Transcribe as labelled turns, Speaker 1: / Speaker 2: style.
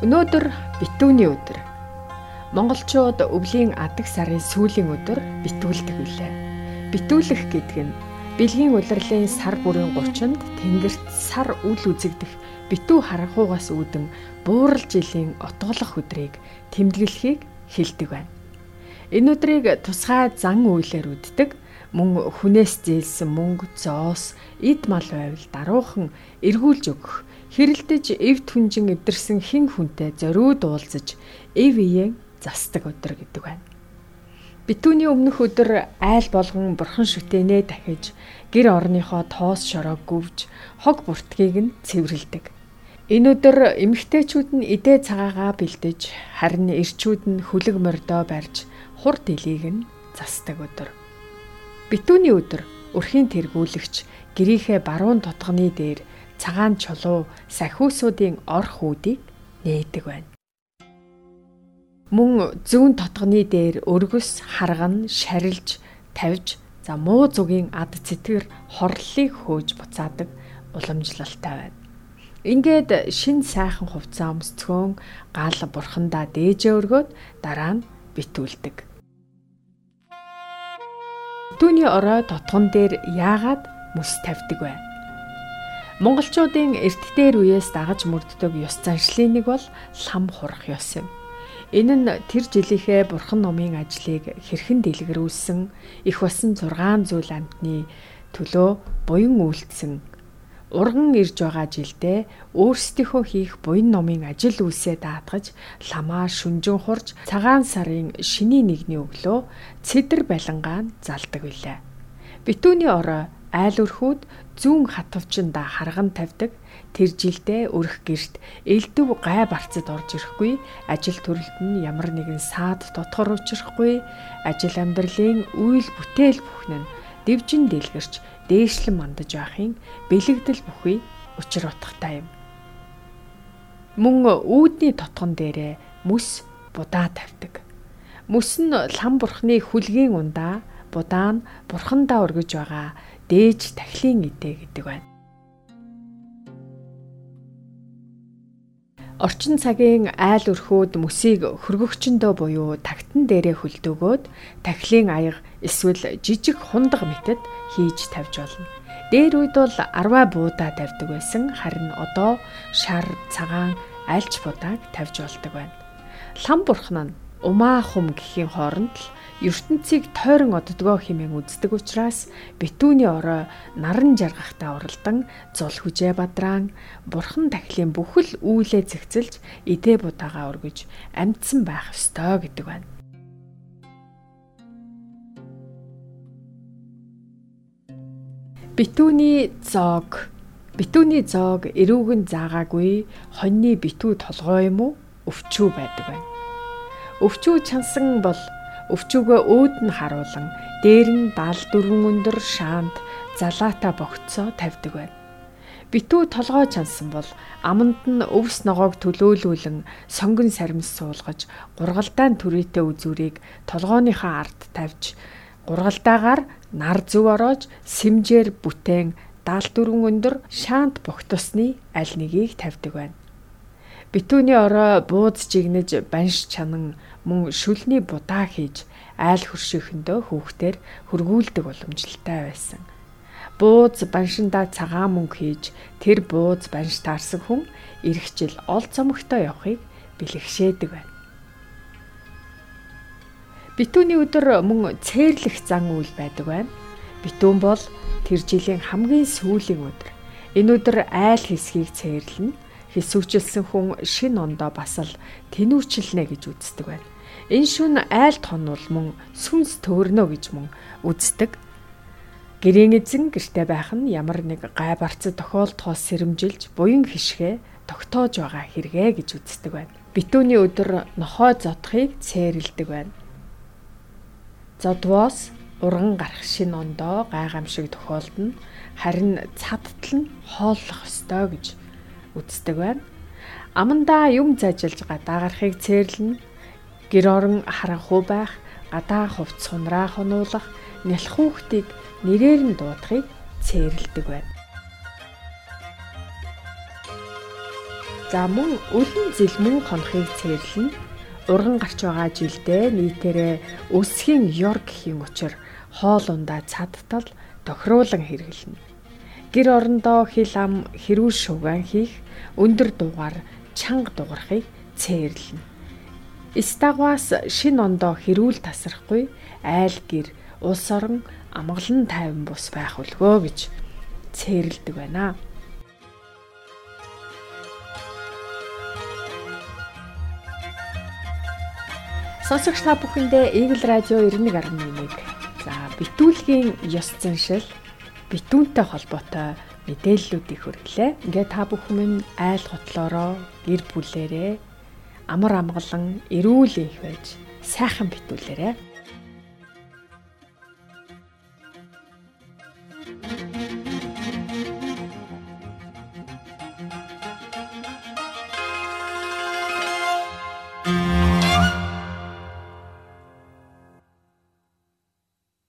Speaker 1: Өнөөдөр битүүний өдөр. Монголчууд өвлийн адаг сарын сүүлийн өдөр битүүлдэг билээ. Битүүлэх гэдэг нь бэлгийн улирлын сар бүрийн 30-нд тэнгэрт сар үл үзэгдэх битүү харанхуугаас үүдэн буурал жилийн отголох өдрийг тэмдэглэхийг хэлдэг байна. Энэ өдрийг тусгай зан үйлээр үддэг мөн хүнээс зээлсэн мөнгө, зоос, эд мал байвал даруухан эргүүлж өгөх хэрэлдэж эв түнжин эвдэрсэн хин хүнтэй зориуд уулзаж эв иеэн засдаг өдөр гэдэг байна. Битүүний өмнөх өдөр айл болгон бурхан шүтэнэ дахиж гэр орныхоо тоос шороо гүвж хог бүртгийг нь цэвэрлдэг. Энэ өдөр эмэгтэйчүүд нь идэ цагаагаа бэлдэж харин эрчүүд нь хүлэг мордоо барьж хур дэлийг нь засдаг өдөр. Битүүний өдөр өрхийн тэргүүлэгч гэрийнхээ баруун тутганы дээр цагаан чулуу сахиусуудын ор хүүдийг нээдэг байна. Мөн зүүн тотгоны дээр өргөс харган шарилж тавьж за муу зүгийн ад цэтгэр хорлолыг хөөж буцаадаг уламжлалтай байна. Ингээд шин сайхан хувцас өмсцгөн гал бурхандаа дээжээ өргөөд дараа нь битүүлдэг. Түүний орой тотгон дээр яагаад мөс тавьдаг вэ? Монголчуудын эрт дээр үеэс дагаж мөрддөг ёс заншлын нэг бол лам хурах ёс юм. Энэ нь тэр жилийнхээ бурхан номын ажлыг хэрхэн дэлгэрүүлсэн их басан 6 зүйл амтны төлөө буян үйлдсэн урган ирж байгаа жилдээ өөрсдийнхөө хийх буян номын ажил үйлсээ даатгаж ламаа шүнжин хурж цагаан сарын шиний нэгний өглөө цэдэр балангаа залдаг билээ. Битүүний орой айл өрхүүд зүүн хатвчинда харган тавьдаг тэр жилдээ өрх гэрт элдв гай барцад орж ирэхгүй ажил төрөлд нь ямар нэгэн саад дотгор учрахгүй ажил амьдралын үйл бүтээл бүхэн нь дэвжин дэлгэрч дээшлэн мандаж байхын бэлэгдэл бүхий учир утгатай юм. Мөн үүдний тотгон дээрээ мөс будаа тавьдаг. Мөс нь лам бурхны хүлгийн ундаа будаа нь бурхандаа өргөж байгаа дээж тахлын идэ гэдэг байна. Орчин цагийн айл өрхүүд мөсийг хөргөгчөндөө буюу тагтан дээрээ хөлдөөгөөд тахлын аяга эсвэл жижиг хундаг мэтэд хийж тавьж болно. Дээр үед бол арваа буудаа тавьдаг байсан харин одоо шар цагаан альч будааг тавьж болдог байна. Лам бурхан нь умаа хум гэхийн хооронд л ертөнцийг тойрон оддгоо хэмээн үздэг учраас битүүний орой наран жаргахтай уралдан зул хүжээ бадраан бурхан тахлын бүхэл үүлээ зэгцэлж идэ будаагаа өргөж амьдсан байх ёстой гэдэг байна. Битүүний зоог Битүүний зоог эрүүгэн заагаагүй хоньны битүү толгой юм уу? Өвчүү байдаг байна. Өвчүү чансан бол өвчүүгөө өөд нь харуулan дээр нь 74 өндөр шаанд залаата богцоо тавьдаг байна. Битүү толгой чансан бол аманд нь өвс ногоог төлөөлүүлэн сонгон саримс суулгаж гургалдаан түрээтэй үзүүрийг толгойныхаа ард тавьж гургалдаагаар нар зүв ороож сэмжээр бүтээн 74 өндөр шаант богтосны аль нэгийг тавьдаг байна. Битүүний орой бууз жигнэж банш чанан мөн шүлний будаа хийж айл хөршийнхөндөө хүүхдээр хөргүүлдэг уламжлалтай байсан. Бууз баншиндаа цагаан мөнгө хийж тэр бууз банш таарсан хүн жил ол цомогтой явахыг бэлгшээдэг байна. Битүүний өдөр мөн цээрлэх зан үйл байдаг байна. Битүүн бол тэр жилийн хамгийн сүүлийн өдөр. Энэ өдөр айл хэсгийг цээрлэнэ хэсүүчилсэн хүн шин ондоо басал тэнүүчилнэ гэж үздэг байна. Энэ шүн айлт хонвол мөн сүнс төөрнө гэж мөн үздэг. Гэрийн эзэн гэрте байх нь ямар нэг гай барцад тохиолдохоос сэрэмжилж буян хишгэ тогтоож байгаа хэрэгэ гэж үздэг байна. Битүүний өдөр нохой зодхыг цээрэлдэг байна. Зодвоос урган гарах шин ондоо гайхамшиг тохиолдно. Харин цадтал нь хооллох ёстой гэж үздэг байна. Амандаа юм зажилж гадаагарахыг цээрлэнэ. Гэр орон харанхуй байх, гадаа хувц сунраа хонуулах, нялх хүүхдийг нэрээр нь дуудахыг цээрлдэг байна. За мөн өлөн зэлмэн хонхыг цээрлэн урган гарч байгаа жилдээ нийтээрээ өсгийн ёр гэхийн учир хоол ундаа цадтал тохируулан хэрэглэнэ. Гэр орондоо хил ам хэрүүл шугаан хийх өндөр дугаар чанга дугарахыг цээрлэнэ. Стагвас шин ондоо хэрүүл тасрахгүй айл гэр улс орон амгалан тайван бус байх үлгөө гэж цээрлдэг байна. Сонсогч та бүхэндээ Eagle Radio 91.1 за битүүлгийн ёс заншил битүүнтэй холбоотой мэдээллүүдийг хүргэлээ. Ингээ та бүхэн минь айл готлороо гэр бүлэрээ амар амгалан эрүүл их байж сайхан битүүлээрэ.